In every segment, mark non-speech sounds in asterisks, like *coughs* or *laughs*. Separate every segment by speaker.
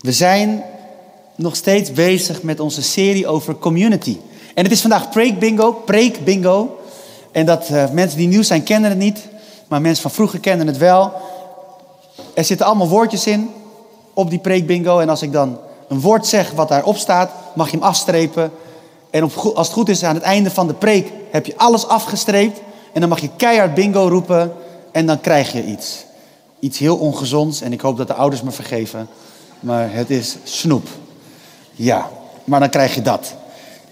Speaker 1: We zijn nog steeds bezig met onze serie over community. En het is vandaag Preek Bingo, Preek Bingo. En dat uh, mensen die nieuw zijn kennen het niet, maar mensen van vroeger kennen het wel. Er zitten allemaal woordjes in op die Preek Bingo. En als ik dan een woord zeg wat daarop staat, mag je hem afstrepen. En als het goed is, aan het einde van de preek heb je alles afgestreept. En dan mag je keihard bingo roepen en dan krijg je iets. Iets heel ongezonds en ik hoop dat de ouders me vergeven. Maar het is snoep. Ja, maar dan krijg je dat.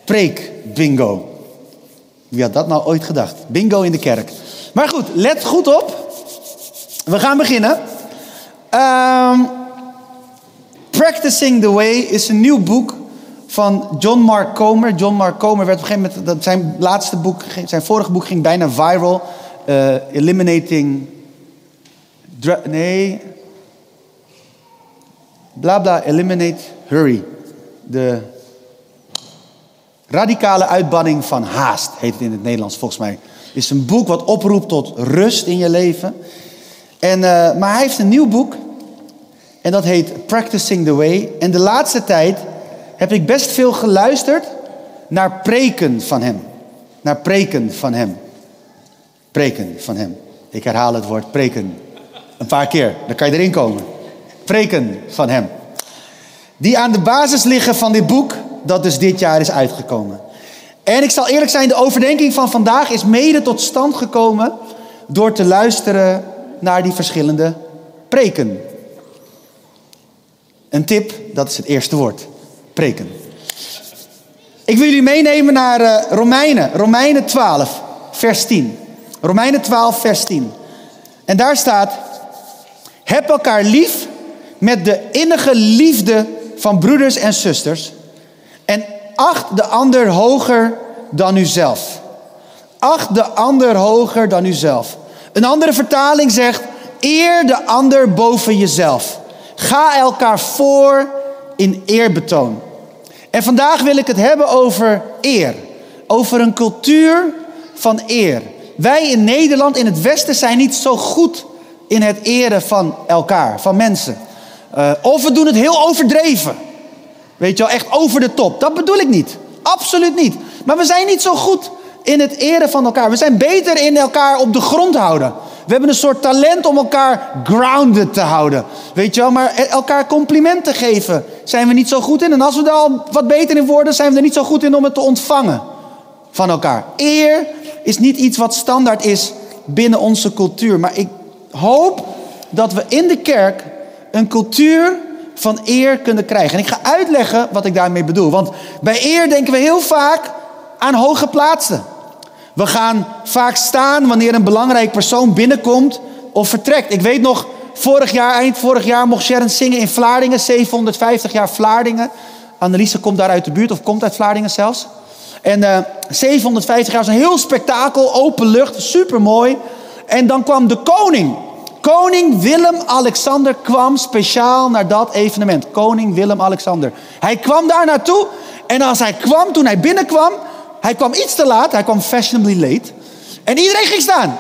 Speaker 1: Preek bingo. Wie had dat nou ooit gedacht? Bingo in de kerk. Maar goed, let goed op. We gaan beginnen. Um, Practicing the Way is een nieuw boek van John Mark Comer. John Mark Comer werd op een gegeven moment, dat zijn laatste boek, zijn vorige boek ging bijna viral. Uh, eliminating, nee, bla bla, eliminate, hurry. De radicale uitbanning van haast, heet het in het Nederlands volgens mij. Is een boek wat oproept tot rust in je leven. En, uh, maar hij heeft een nieuw boek. En dat heet Practicing the Way. En de laatste tijd heb ik best veel geluisterd naar preken van hem. Naar preken van hem. Preken van hem. Ik herhaal het woord preken. Een paar keer, dan kan je erin komen. Preken van hem. Die aan de basis liggen van dit boek, dat dus dit jaar is uitgekomen. En ik zal eerlijk zijn, de overdenking van vandaag is mede tot stand gekomen door te luisteren naar die verschillende preken. Een tip, dat is het eerste woord preken. Ik wil jullie meenemen naar uh, Romeinen, Romeinen 12, vers 10. Romeinen 12, vers 10. En daar staat: Heb elkaar lief met de innige liefde van broeders en zusters. En acht de ander hoger dan uzelf. Acht de ander hoger dan uzelf. Een andere vertaling zegt: Eer de ander boven jezelf. Ga elkaar voor in eerbetoon. En vandaag wil ik het hebben over eer. Over een cultuur van eer. Wij in Nederland, in het Westen, zijn niet zo goed in het eren van elkaar, van mensen. Uh, of we doen het heel overdreven. Weet je wel, echt over de top. Dat bedoel ik niet. Absoluut niet. Maar we zijn niet zo goed in het eren van elkaar. We zijn beter in elkaar op de grond houden. We hebben een soort talent om elkaar grounded te houden. Weet je wel, maar elkaar complimenten geven zijn we niet zo goed in. En als we er al wat beter in worden, zijn we er niet zo goed in om het te ontvangen van elkaar. Eer is niet iets wat standaard is binnen onze cultuur. Maar ik hoop dat we in de kerk een cultuur van eer kunnen krijgen. En ik ga uitleggen wat ik daarmee bedoel. Want bij eer denken we heel vaak aan hoge plaatsen. We gaan vaak staan wanneer een belangrijk persoon binnenkomt of vertrekt. Ik weet nog, vorig jaar, eind vorig jaar, mocht Sharon zingen in Vlaardingen, 750 jaar Vlaardingen. Anneliese komt daar uit de buurt, of komt uit Vlaardingen zelfs. En uh, eh, 750 jaar was een heel spektakel, open lucht, super mooi. En dan kwam de koning. Koning Willem-Alexander kwam speciaal naar dat evenement. Koning Willem-Alexander. Hij kwam daar naartoe. En als hij kwam, toen hij binnenkwam, hij kwam iets te laat, hij kwam fashionably late. En iedereen ging staan.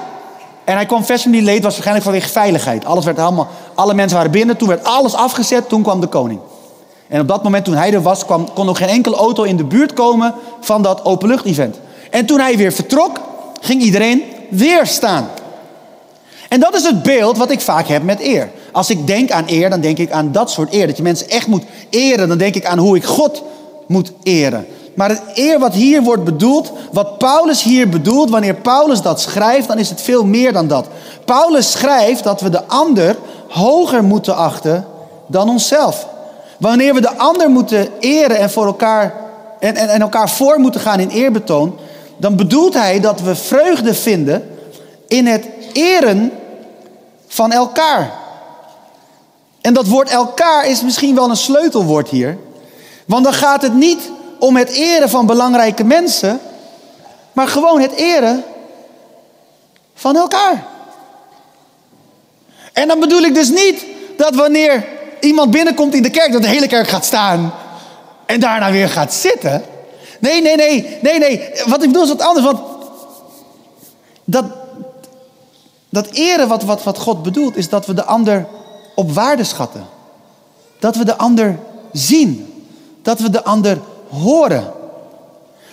Speaker 1: En hij kwam fashionably late, was waarschijnlijk vanwege veiligheid. Alles werd allemaal, alle mensen waren binnen, toen werd alles afgezet, toen kwam de koning. En op dat moment toen hij er was, kwam, kon nog geen enkele auto in de buurt komen van dat openlucht-event. En toen hij weer vertrok, ging iedereen weer staan. En dat is het beeld wat ik vaak heb met eer. Als ik denk aan eer, dan denk ik aan dat soort eer. Dat je mensen echt moet eren. Dan denk ik aan hoe ik God moet eren. Maar het eer wat hier wordt bedoeld, wat Paulus hier bedoelt, wanneer Paulus dat schrijft, dan is het veel meer dan dat. Paulus schrijft dat we de ander hoger moeten achten dan onszelf. Wanneer we de ander moeten eren en, voor elkaar, en, en, en elkaar voor moeten gaan in eerbetoon, dan bedoelt hij dat we vreugde vinden in het eren van elkaar. En dat woord elkaar is misschien wel een sleutelwoord hier. Want dan gaat het niet om het eren van belangrijke mensen, maar gewoon het eren van elkaar. En dan bedoel ik dus niet dat wanneer iemand binnenkomt in de kerk, dat de hele kerk gaat staan en daarna weer gaat zitten. Nee, nee, nee, nee, nee. Wat ik bedoel is wat anders. Want dat, dat eren wat, wat, wat God bedoelt, is dat we de ander op waarde schatten. Dat we de ander zien. Dat we de ander horen.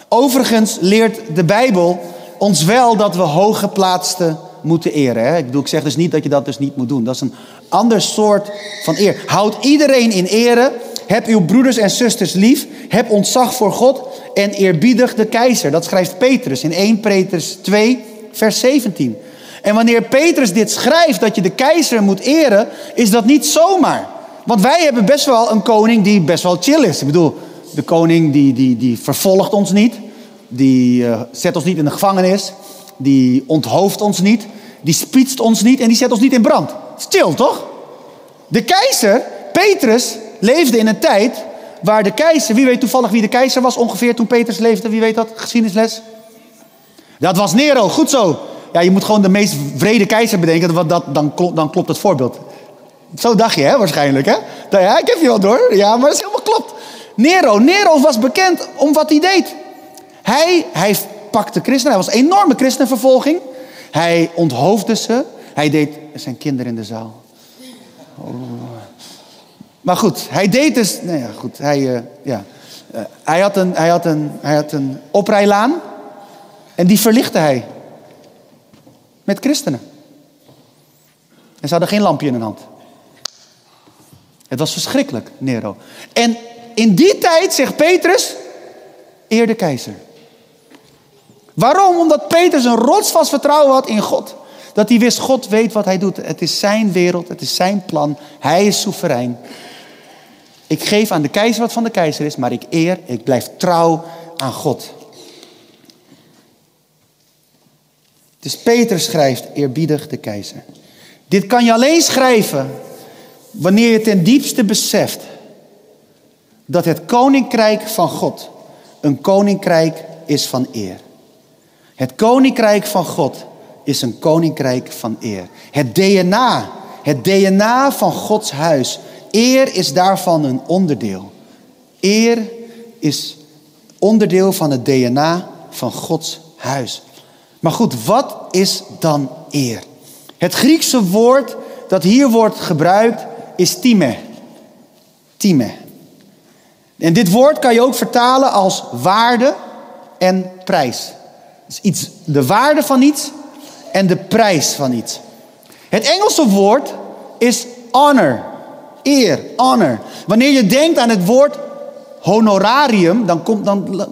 Speaker 1: Overigens leert de Bijbel ons wel dat we hooggeplaatsten moeten eren. Hè? Ik bedoel, ik zeg dus niet dat je dat dus niet moet doen. Dat is een ander soort van eer. Houd iedereen in ere. Heb uw broeders en zusters lief. Heb ontzag voor God. En eerbiedig de keizer. Dat schrijft Petrus in 1 Petrus 2, vers 17. En wanneer Petrus dit schrijft, dat je de keizer moet eren, is dat niet zomaar. Want wij hebben best wel een koning die best wel chill is. Ik bedoel, de koning die, die, die vervolgt ons niet. Die uh, zet ons niet in de gevangenis. Die onthoofdt ons niet. Die spietst ons niet en die zet ons niet in brand. Stil, toch? De keizer, Petrus, leefde in een tijd waar de keizer... Wie weet toevallig wie de keizer was ongeveer toen Petrus leefde? Wie weet dat? Geschiedenisles? Dat was Nero, goed zo. Ja, je moet gewoon de meest vrede keizer bedenken, want dat, dan, klopt, dan klopt het voorbeeld. Zo dacht je, hè, waarschijnlijk, hè? Ja, ik heb je wel door. Ja, maar dat is helemaal klopt. Nero, Nero was bekend om wat hij deed. Hij, hij pakte christenen, hij was een enorme christenvervolging. Hij onthoofde ze. Hij deed, zijn kinderen in de zaal. Oh. Maar goed, hij deed dus, nou ja, goed, hij, uh, ja. Uh, hij, had een, hij, had een, hij had een oprijlaan en die verlichtte hij met christenen. En ze hadden geen lampje in hun hand. Het was verschrikkelijk, Nero. En in die tijd, zegt Petrus, eer de keizer. Waarom? Omdat Petrus een rotsvast vertrouwen had in God. Dat hij wist, God weet wat hij doet. Het is zijn wereld, het is zijn plan. Hij is soeverein. Ik geef aan de keizer wat van de keizer is, maar ik eer, ik blijf trouw aan God. Dus Petrus schrijft eerbiedig de keizer. Dit kan je alleen schrijven wanneer je ten diepste beseft dat het koninkrijk van God een koninkrijk is van eer. Het koninkrijk van God is een koninkrijk van eer. Het DNA, het DNA van Gods huis. Eer is daarvan een onderdeel. Eer is onderdeel van het DNA van Gods huis. Maar goed, wat is dan eer? Het Griekse woord dat hier wordt gebruikt is time. Time. En dit woord kan je ook vertalen als waarde en prijs. Dus iets, de waarde van iets en de prijs van iets. Het Engelse woord is honor. Eer, honor. Wanneer je denkt aan het woord honorarium, dan, komt, dan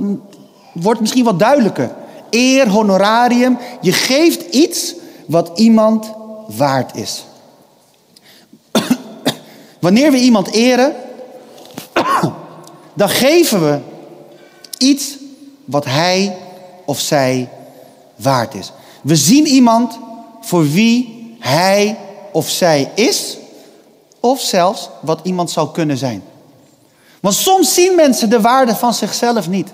Speaker 1: wordt het misschien wat duidelijker. Eer, honorarium. Je geeft iets wat iemand waard is. *coughs* Wanneer we iemand eren, *coughs* dan geven we iets wat hij of zij waard is. We zien iemand voor wie hij of zij is, of zelfs wat iemand zou kunnen zijn. Want soms zien mensen de waarde van zichzelf niet.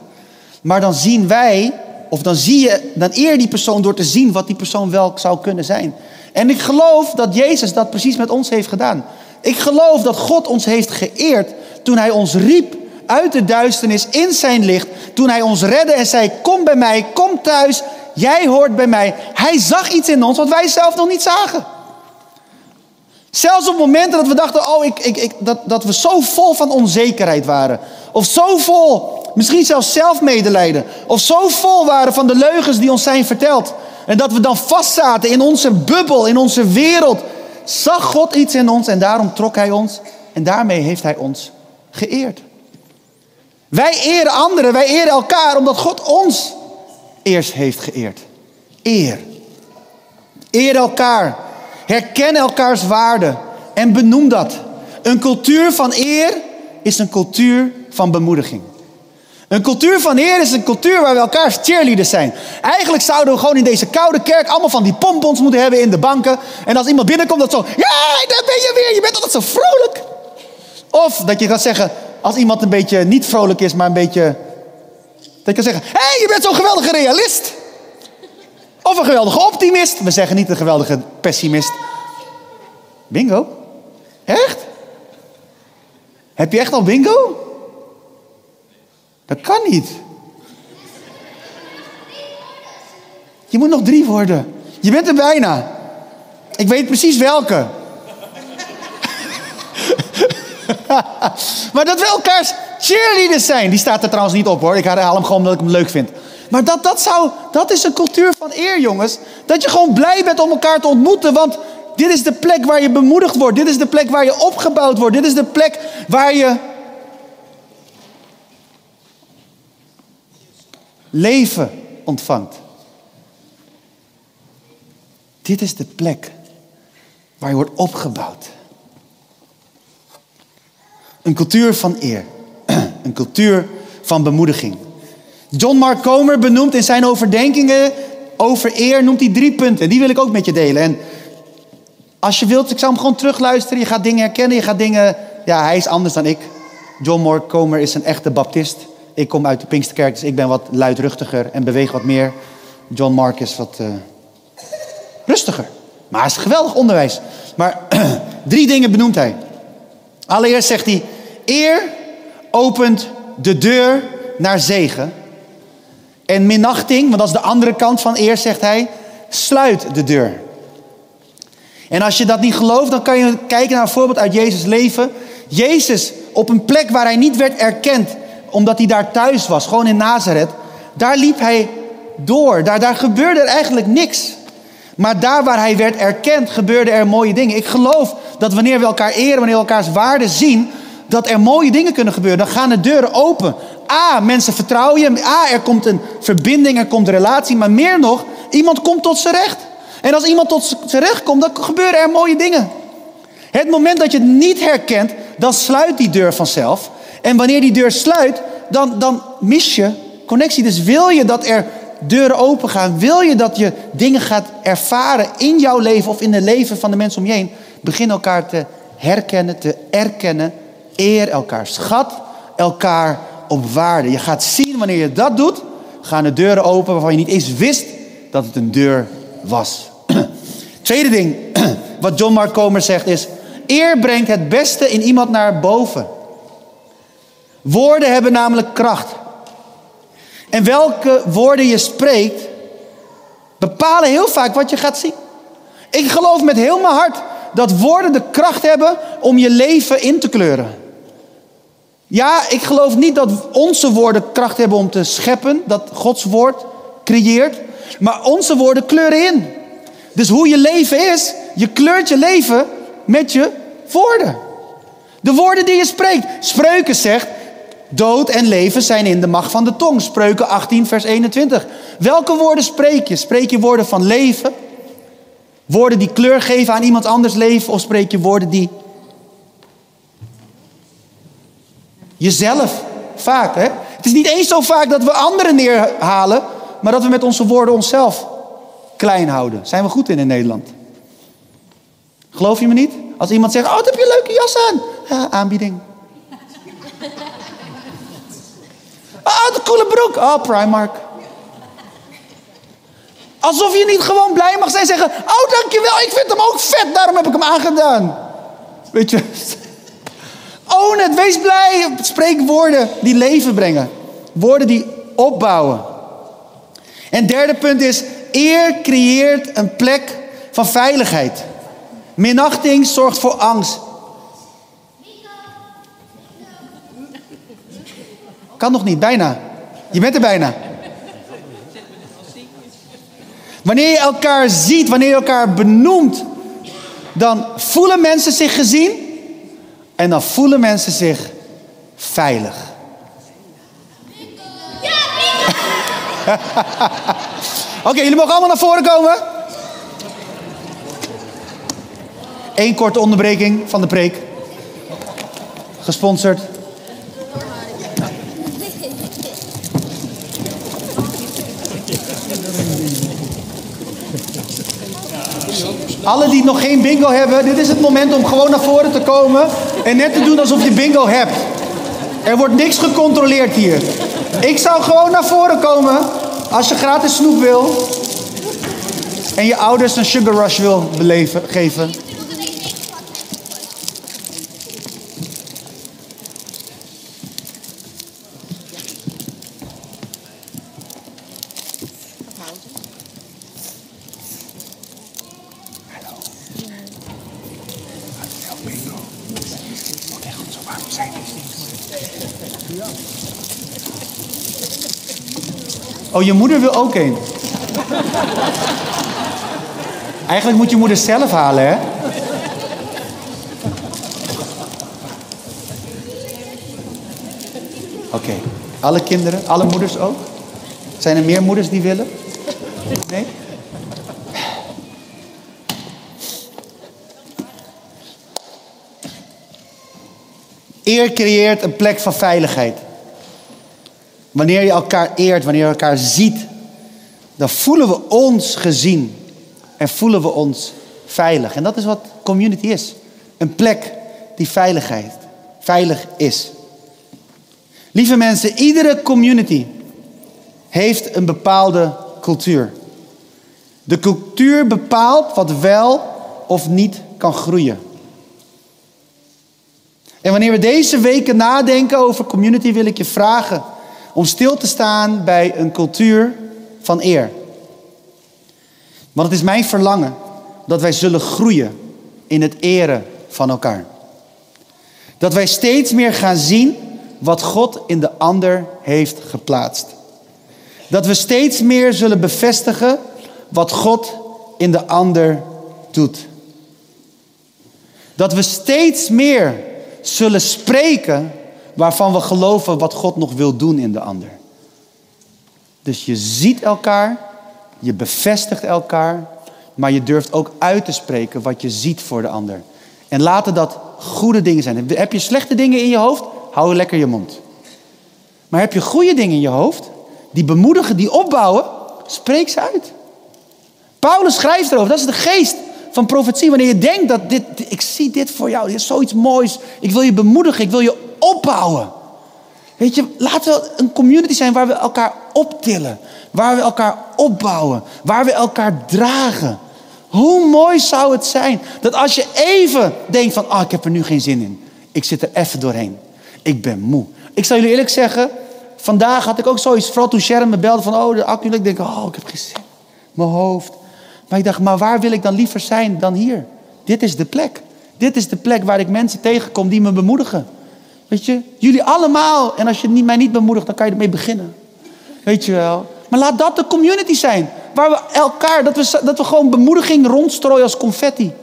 Speaker 1: Maar dan zien wij, of dan zie je, dan eer die persoon door te zien wat die persoon wel zou kunnen zijn. En ik geloof dat Jezus dat precies met ons heeft gedaan. Ik geloof dat God ons heeft geëerd toen Hij ons riep uit de duisternis in zijn licht. Toen Hij ons redde en zei: Kom bij mij, kom thuis, jij hoort bij mij. Hij zag iets in ons wat wij zelf nog niet zagen. Zelfs op momenten dat we dachten, oh, ik, ik, ik, dat, dat we zo vol van onzekerheid waren. Of zo vol, misschien zelfs zelfmedelijden. Of zo vol waren van de leugens die ons zijn verteld. En dat we dan vastzaten in onze bubbel, in onze wereld. Zag God iets in ons en daarom trok Hij ons. En daarmee heeft Hij ons geëerd. Wij eren anderen, wij eren elkaar omdat God ons eerst heeft geëerd. Eer. Eer elkaar. Herken elkaars waarde en benoem dat. Een cultuur van eer is een cultuur van bemoediging. Een cultuur van eer is een cultuur waar we elkaars cheerleaders zijn. Eigenlijk zouden we gewoon in deze koude kerk allemaal van die pompons moeten hebben in de banken. En als iemand binnenkomt, dat zo, ja, daar ben je weer, je bent altijd zo vrolijk. Of dat je kan zeggen, als iemand een beetje niet vrolijk is, maar een beetje... Dat je kan zeggen, hé, hey, je bent zo'n geweldige realist. Of een geweldige optimist. We zeggen niet een geweldige pessimist. Bingo? Echt? Heb je echt al bingo? Dat kan niet. Je moet nog drie worden. Je bent er bijna. Ik weet precies welke. *laughs* maar dat we elkaars cheerleaders zijn. Die staat er trouwens niet op hoor. Ik herhaal hem gewoon omdat ik hem leuk vind. Maar dat, dat, zou, dat is een cultuur van eer, jongens. Dat je gewoon blij bent om elkaar te ontmoeten. Want dit is de plek waar je bemoedigd wordt. Dit is de plek waar je opgebouwd wordt. Dit is de plek waar je leven ontvangt. Dit is de plek waar je wordt opgebouwd. Een cultuur van eer. *clears throat* Een cultuur van bemoediging. John Mark Comer benoemt in zijn overdenkingen over eer, noemt hij drie punten. Die wil ik ook met je delen. En als je wilt, ik zou hem gewoon terugluisteren. Je gaat dingen herkennen, je gaat dingen... Ja, hij is anders dan ik. John Mark Comer is een echte baptist. Ik kom uit de Pinksterkerk, dus ik ben wat luidruchtiger en beweeg wat meer. John Mark is wat uh, rustiger. Maar hij is geweldig onderwijs. Maar *clears throat* drie dingen benoemt hij. Allereerst zegt hij: eer opent de deur naar zegen. En minachting, want dat is de andere kant van eer, zegt hij, sluit de deur. En als je dat niet gelooft, dan kan je kijken naar een voorbeeld uit Jezus' leven. Jezus op een plek waar hij niet werd erkend, omdat hij daar thuis was, gewoon in Nazareth, daar liep hij door. Daar, daar gebeurde er eigenlijk niks. Maar daar waar hij werd erkend, gebeurden er mooie dingen. Ik geloof dat wanneer we elkaar eren, wanneer we elkaars waarde zien, dat er mooie dingen kunnen gebeuren. Dan gaan de deuren open. A, mensen vertrouwen je. A, er komt een verbinding, er komt een relatie. Maar meer nog, iemand komt tot zijn recht. En als iemand tot zijn recht komt, dan gebeuren er mooie dingen. Het moment dat je het niet herkent, dan sluit die deur vanzelf. En wanneer die deur sluit, dan, dan mis je connectie. Dus wil je dat er deuren open gaan, wil je dat je dingen gaat ervaren in jouw leven of in het leven van de mensen om je heen, begin elkaar te herkennen, te erkennen, eer elkaar, schat elkaar op waarde. Je gaat zien wanneer je dat doet, gaan de deuren open waarvan je niet eens wist dat het een deur was. *clears throat* Tweede ding *clears throat* wat John Mark Comer zegt is: eer brengt het beste in iemand naar boven. Woorden hebben namelijk kracht. En welke woorden je spreekt, bepalen heel vaak wat je gaat zien. Ik geloof met heel mijn hart dat woorden de kracht hebben om je leven in te kleuren. Ja, ik geloof niet dat onze woorden kracht hebben om te scheppen, dat Gods woord creëert, maar onze woorden kleuren in. Dus hoe je leven is, je kleurt je leven met je woorden. De woorden die je spreekt. Spreuken zegt, dood en leven zijn in de macht van de tong. Spreuken 18, vers 21. Welke woorden spreek je? Spreek je woorden van leven? Woorden die kleur geven aan iemand anders leven? Of spreek je woorden die Jezelf, vaak. Hè? Het is niet eens zo vaak dat we anderen neerhalen, maar dat we met onze woorden onszelf klein houden. Zijn we goed in in Nederland? Geloof je me niet? Als iemand zegt, oh, wat heb je een leuke jas aan? Ja, aanbieding. Oh, *laughs* de coole broek. Oh, Primark. Alsof je niet gewoon blij mag zijn zeggen, oh, dankjewel, ik vind hem ook vet, daarom heb ik hem aangedaan. Weet je, Own het, wees blij. Spreek woorden die leven brengen. Woorden die opbouwen. En derde punt is, eer creëert een plek van veiligheid. Minachting zorgt voor angst. Kan nog niet, bijna. Je bent er bijna. Wanneer je elkaar ziet, wanneer je elkaar benoemt, dan voelen mensen zich gezien en dan voelen mensen zich veilig. *laughs* Oké, jullie mogen allemaal naar voren komen. Eén korte onderbreking van de preek. Gesponsord Alle die nog geen bingo hebben, dit is het moment om gewoon naar voren te komen en net te doen alsof je bingo hebt. Er wordt niks gecontroleerd hier. Ik zou gewoon naar voren komen als je gratis snoep wil en je ouders een sugar rush wil beleven, geven. Oh, je moeder wil ook een. Eigenlijk moet je moeder zelf halen, hè? Oké. Alle kinderen, alle moeders ook? Zijn er meer moeders die willen? Nee? Eer creëert een plek van veiligheid. Wanneer je elkaar eert, wanneer je elkaar ziet, dan voelen we ons gezien en voelen we ons veilig. En dat is wat community is. Een plek die veiligheid, veilig is. Lieve mensen, iedere community heeft een bepaalde cultuur. De cultuur bepaalt wat wel of niet kan groeien. En wanneer we deze weken nadenken over community, wil ik je vragen om stil te staan bij een cultuur van eer. Want het is mijn verlangen dat wij zullen groeien in het eren van elkaar. Dat wij steeds meer gaan zien wat God in de ander heeft geplaatst. Dat we steeds meer zullen bevestigen wat God in de ander doet. Dat we steeds meer zullen spreken waarvan we geloven wat God nog wil doen in de ander. Dus je ziet elkaar, je bevestigt elkaar, maar je durft ook uit te spreken wat je ziet voor de ander. En laten dat goede dingen zijn. Heb je slechte dingen in je hoofd? Hou lekker je mond. Maar heb je goede dingen in je hoofd, die bemoedigen, die opbouwen, spreek ze uit. Paulus schrijft erover, dat is de geest van profetie. Wanneer je denkt dat dit, ik zie dit voor jou, dit is zoiets moois. Ik wil je bemoedigen, ik wil je opbouwen. Weet je, laten we een community zijn waar we elkaar optillen. Waar we elkaar opbouwen. Waar we elkaar dragen. Hoe mooi zou het zijn dat als je even denkt van, ah, ik heb er nu geen zin in. Ik zit er even doorheen. Ik ben moe. Ik zal jullie eerlijk zeggen, vandaag had ik ook zoiets, vooral toen me belde van, oh, de accu. Ik denk, oh, ik heb geen zin. Mijn hoofd. Maar ik dacht, maar waar wil ik dan liever zijn dan hier? Dit is de plek. Dit is de plek waar ik mensen tegenkom die me bemoedigen. Weet je, jullie allemaal. En als je mij niet bemoedigt, dan kan je ermee beginnen. Weet je wel. Maar laat dat de community zijn. Waar we elkaar, dat we, dat we gewoon bemoediging rondstrooien als confetti.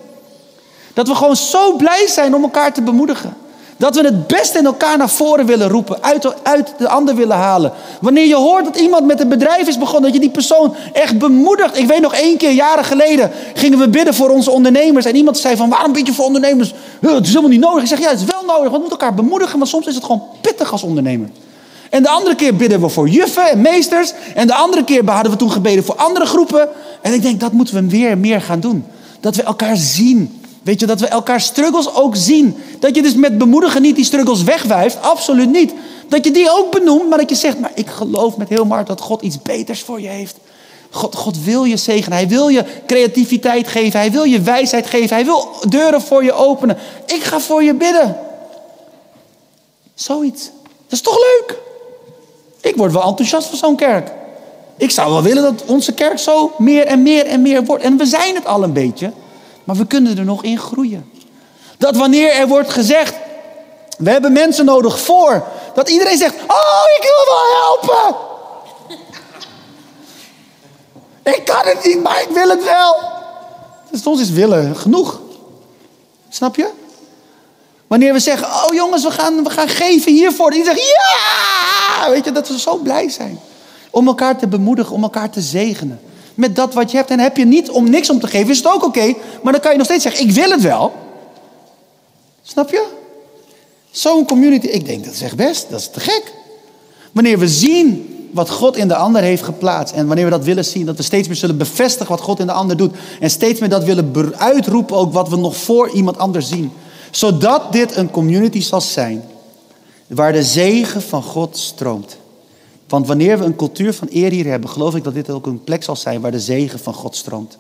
Speaker 1: Dat we gewoon zo blij zijn om elkaar te bemoedigen. Dat we het beste in elkaar naar voren willen roepen, uit uit de ander willen halen. Wanneer je hoort dat iemand met een bedrijf is begonnen, dat je die persoon echt bemoedigt. Ik weet nog één keer, jaren geleden, gingen we bidden voor onze ondernemers. En iemand zei van, waarom bid je voor ondernemers? Het is helemaal niet nodig. Ik zeg, ja, het is wel nodig, want we moeten elkaar bemoedigen. Want soms is het gewoon pittig als ondernemer. En de andere keer bidden we voor juffen en meesters. En de andere keer hadden we toen gebeden voor andere groepen. En ik denk, dat moeten we weer meer gaan doen. Dat we elkaar zien. Weet je, dat we elkaar struggles ook zien. Dat je dus met bemoedigen niet die struggles wegwijft. Absoluut niet. Dat je die ook benoemt, maar dat je zegt, maar ik geloof met heel hart dat God iets beters voor je heeft. God, God wil je zegenen. Hij wil je creativiteit geven. Hij wil je wijsheid geven. Hij wil deuren voor je openen. Ik ga voor je bidden. Zoiets. Dat is toch leuk? Ik word wel enthousiast van zo'n kerk. Ik zou wel willen dat onze kerk zo meer en meer en meer wordt. En we zijn het al een beetje. Maar we kunnen er nog in groeien. Dat wanneer er wordt gezegd, we hebben mensen nodig voor, dat iedereen zegt, oh ik wil wel helpen. ik kan het niet, maar ik wil het wel. Dus soms is willen genoeg. Snap je? Wanneer we zeggen, oh jongens, we gaan, we gaan geven hiervoor. Die zegt, ja! Weet je, dat we zo blij zijn. Om elkaar te bemoedigen, om elkaar te zegenen met dat wat je hebt. En heb je niet om niks om te geven, is het ook oké. maar dan kan je nog steeds zeggen, ik wil het wel. Snap je? Zo'n community, ik denk dat is echt best, dat is te gek. Wanneer we zien wat God in de ander heeft geplaatst. En wanneer we dat willen zien, dat we steeds meer zullen bevestigen wat God in de ander doet. En steeds meer dat willen uitroepen ook wat we nog voor iemand anders zien. Zodat dit een community zal zijn waar de zegen van God stroomt. Want wanneer we een cultuur van eer hier hebben, geloof ik dat dit ook een plek zal zijn waar de zegen van God stroomt.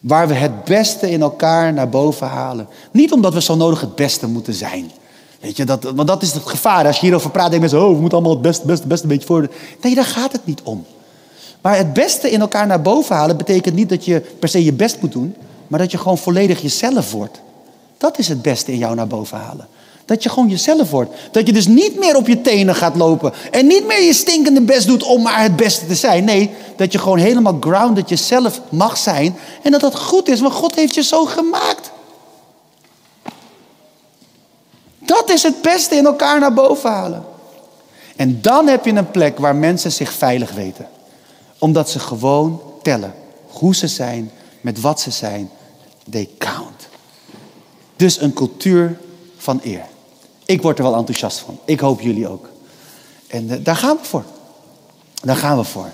Speaker 1: Waar we het beste in elkaar naar boven halen. Niet omdat we zo nodig het beste moeten zijn. Weet je, dat, want dat is het gevaar. Als je hierover praat, je mensen, oh, we moeten allemaal het beste, beste, beste een beetje voor. Nee, daar gaat het niet om. Maar het beste in elkaar naar boven halen betekent niet dat je per se je best moet doen, maar dat je gewoon volledig jezelf wordt. Dat is het beste in jou naar boven halen. Dat je gewoon jezelf wordt. Dat je dus niet meer op je tenen gaat lopen. En niet meer je stinkende best doet om maar het beste te zijn. Nee, dat je gewoon helemaal grounded jezelf mag zijn. En dat dat goed is, want God heeft je zo gemaakt. Dat is het beste in elkaar naar boven halen. En dan heb je een plek waar mensen zich veilig weten. Omdat ze gewoon tellen hoe ze zijn, met wat ze zijn. They count. Dus een cultuur van eer. Ik word er wel enthousiast van. Ik hoop jullie ook. En uh, daar gaan we voor. Daar gaan we voor.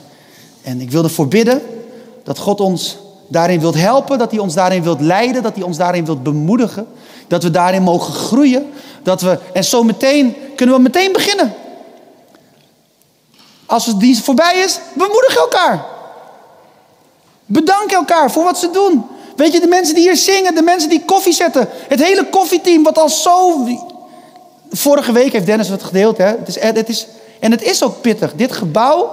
Speaker 1: En ik wil ervoor bidden dat God ons daarin wilt helpen, dat hij ons daarin wilt leiden, dat hij ons daarin wilt bemoedigen, dat we daarin mogen groeien, dat we en zo meteen kunnen we meteen beginnen. Als dienst voorbij is, bemoedig elkaar. Bedank elkaar voor wat ze doen. Weet je, de mensen die hier zingen, de mensen die koffie zetten, het hele koffieteam wat al zo. Vorige week heeft Dennis het gedeeld, hè? Het is, het is, en het is ook pittig. Dit gebouw,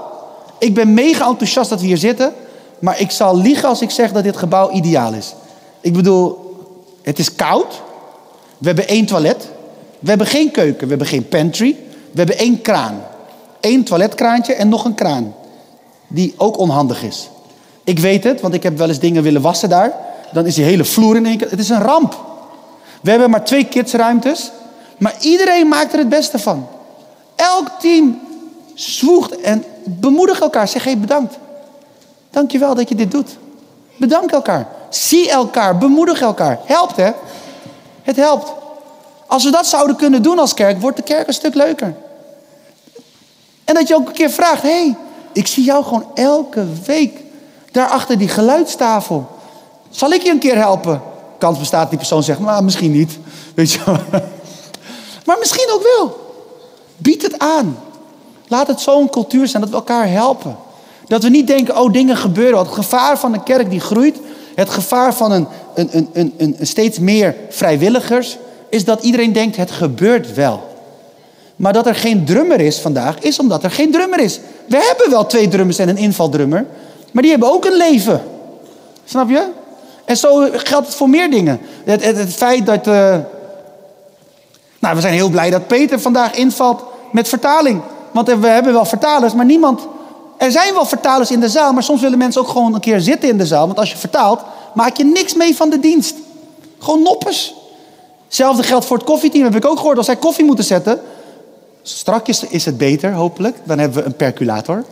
Speaker 1: ik ben mega enthousiast dat we hier zitten, maar ik zal liegen als ik zeg dat dit gebouw ideaal is. Ik bedoel, het is koud. We hebben één toilet. We hebben geen keuken, we hebben geen pantry. We hebben één kraan. Eén toiletkraantje en nog een kraan. Die ook onhandig is. Ik weet het, want ik heb wel eens dingen willen wassen daar. Dan is die hele vloer in één keer. Het is een ramp. We hebben maar twee kidsruimtes. Maar iedereen maakt er het beste van. Elk team zwoegt en bemoedigt elkaar. Zeg hey, bedankt. Dankjewel dat je dit doet. Bedank elkaar. Zie elkaar. Bemoedig elkaar. Helpt hè? Het helpt. Als we dat zouden kunnen doen als kerk, wordt de kerk een stuk leuker. En dat je ook een keer vraagt: hé, hey, ik zie jou gewoon elke week daar achter die geluidstafel. Zal ik je een keer helpen? Kans bestaat die persoon zegt, maar misschien niet. Weet je Maar misschien ook wel. Bied het aan. Laat het zo'n cultuur zijn dat we elkaar helpen. Dat we niet denken, oh dingen gebeuren. Het gevaar van een kerk die groeit, het gevaar van een, een, een, een, steeds meer vrijwilligers, is dat iedereen denkt, het gebeurt wel. Maar dat er geen drummer is vandaag, is omdat er geen drummer is. We hebben wel twee drummers en een invaldrummer, maar die hebben ook een leven. Snap je? En zo geldt het voor meer dingen. Het, het, feit dat. Uh... Nou, we zijn heel blij dat Peter vandaag invalt met vertaling. Want we hebben wel vertalers, maar niemand. Er zijn wel vertalers in de zaal, maar soms willen mensen ook gewoon een keer zitten in de zaal. Want als je vertaalt, maak je niks mee van de dienst. Gewoon noppes. Hetzelfde geldt voor het koffieteam, heb ik ook gehoord. Als zij koffie moeten zetten, strakjes is het beter, hopelijk. Dan hebben we een perculator.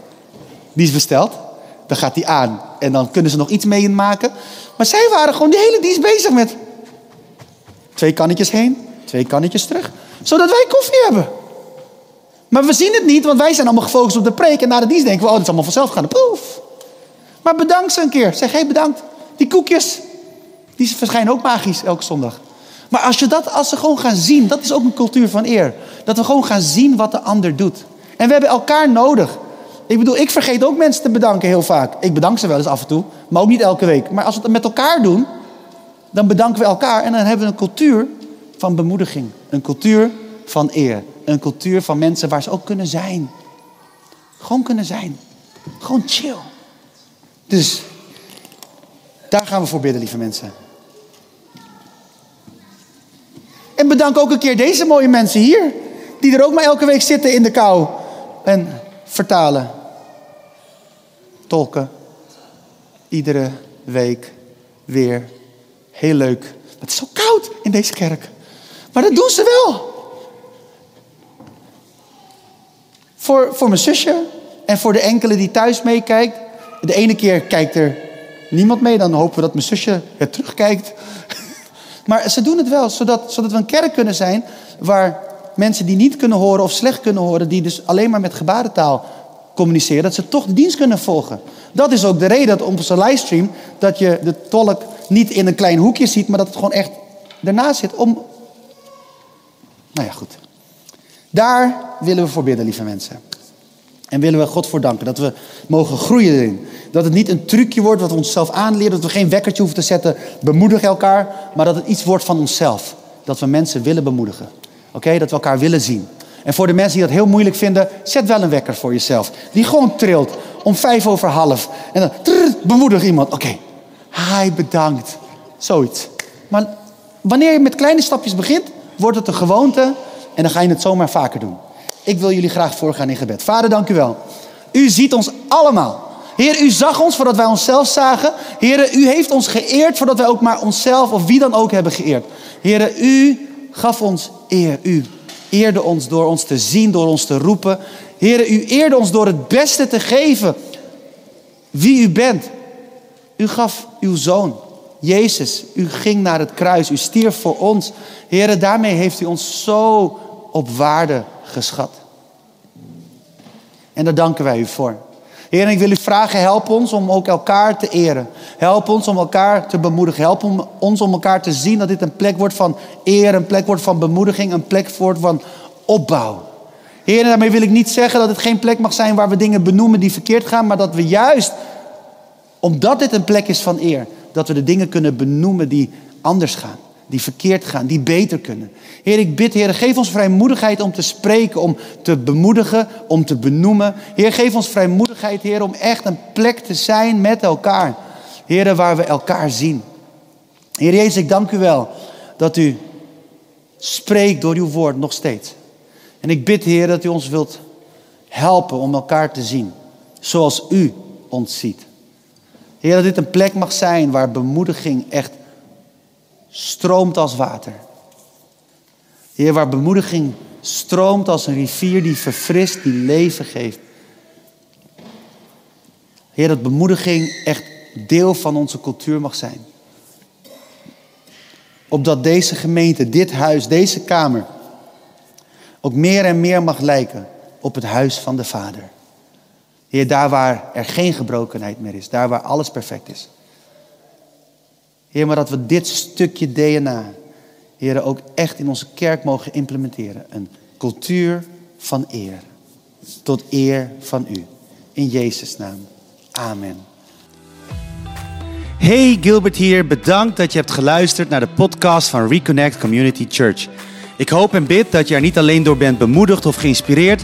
Speaker 1: Die is besteld. Dan gaat die aan. En dan kunnen ze nog iets mee maken. Maar zij waren gewoon de hele dienst bezig met... Twee kannetjes heen, twee kannetjes terug. Zodat wij koffie hebben. Maar we zien het niet, want wij zijn allemaal gefocust op de preek. En na de dienst denken we, oh, dit is allemaal vanzelf gaan. Poef. Maar bedank ze een keer. Zeg, hé, hey, bedankt. Die koekjes, die verschijnen ook magisch elke zondag. Maar als, je dat, als ze gewoon gaan zien, dat is ook een cultuur van eer. Dat we gewoon gaan zien wat de ander doet. En we hebben elkaar nodig. Ik bedoel, ik vergeet ook mensen te bedanken heel vaak. Ik bedank ze wel eens af en toe, maar ook niet elke week. Maar als we het met elkaar doen, dan bedanken we elkaar en dan hebben we een cultuur van bemoediging. Een cultuur van eer. Een cultuur van mensen waar ze ook kunnen zijn. Gewoon kunnen zijn. Gewoon chill. Dus daar gaan we voor bidden, lieve mensen. En bedank ook een keer deze mooie mensen hier. Die er ook maar elke week zitten in de kou. En vertalen. Tolken. Iedere week weer. Heel leuk. Het is zo koud in deze kerk. Maar dat doen ze wel. Voor, voor mijn zusje en voor de enkele die thuis meekijkt. De ene keer kijkt er niemand mee. Dan hopen we dat mijn zusje het terugkijkt. *laughs* Maar ze doen het wel, zodat, zodat we een kerk kunnen zijn waar mensen die niet kunnen horen of slecht kunnen horen, die dus alleen maar met gebarentaal communiceren, dat ze toch de dienst kunnen volgen. Dat is ook de reden dat op onze livestream, dat je de tolk niet in een klein hoekje ziet, maar dat het gewoon echt ernaast zit om... Nou ja, goed. Daar willen we voor bidden, lieve mensen. En willen we God voor danken dat we mogen groeien erin. Dat het niet een trucje wordt wat we onszelf aanleren. Dat we geen wekkertje hoeven te zetten. Bemoedig elkaar. Maar dat het iets wordt van onszelf. Dat we mensen willen bemoedigen. Oké, dat we elkaar willen zien. En voor de mensen die dat heel moeilijk vinden, zet wel een wekker voor jezelf. Die gewoon trilt om vijf over half. En dan trrr, bemoedig iemand. Oké, hij bedankt. Zoiets. Maar wanneer je met kleine stapjes begint, wordt het een gewoonte en dan ga je het zomaar vaker doen. Ik wil jullie graag voorgaan in gebed. Vader, dank u wel. U ziet ons allemaal. Heer, u zag ons voordat wij onszelf zagen. Heer, u heeft ons geëerd voordat wij ook maar onszelf of wie dan ook hebben geëerd. Heer, u gaf ons eer. U eerde ons door ons te zien, door ons te roepen. Heer, u eerde ons door het beste te geven wie u bent. U gaf uw zoon, Jezus. U ging naar het kruis. U stierf voor ons. Heer, daarmee heeft u ons zo op waarde geschat. En daar danken wij u voor. Heer, ik wil u vragen, help ons om ook elkaar te eren. Help ons om elkaar te bemoedigen. Help ons om elkaar te zien dat dit een plek wordt van eer, een plek wordt van bemoediging, een plek wordt van opbouw. Heer, en daarmee wil ik niet zeggen dat het geen plek mag zijn waar we dingen benoemen die verkeerd gaan, maar dat we juist, omdat dit een plek is van eer, dat we de dingen kunnen benoemen die anders gaan die verkeerd gaan, die beter kunnen. Heer, ik bid, Heer, geef ons vrijmoedigheid om te spreken, om te bemoedigen, om te benoemen. Heer, geef ons vrijmoedigheid, Heer, om echt een plek te zijn met elkaar. Heer, waar we elkaar zien. Heer Jezus, ik dank u wel dat u spreekt door uw woord nog steeds. En ik bid, Heer, dat u ons wilt helpen om elkaar te zien, zoals u ons ziet. Heer, dat dit een plek mag zijn waar bemoediging echt stroomt als water. Heer, waar bemoediging stroomt als een rivier die verfrist, die leven geeft. Heer, dat bemoediging echt deel van onze cultuur mag zijn. Opdat deze gemeente, dit huis, deze kamer ook meer en meer mag lijken op het huis van de Vader. Heer, daar waar er geen gebrokenheid meer is, daar waar alles perfect is. Heer, maar dat we dit stukje DNA, Heer, ook echt in onze kerk mogen implementeren. Een cultuur van eer. Tot eer van u. In Jezus' naam. Amen.
Speaker 2: Hey, Gilbert hier. Bedankt dat je hebt geluisterd naar de podcast van Reconnect Community Church. Ik hoop en bid dat je er niet alleen door bent bemoedigd of geïnspireerd,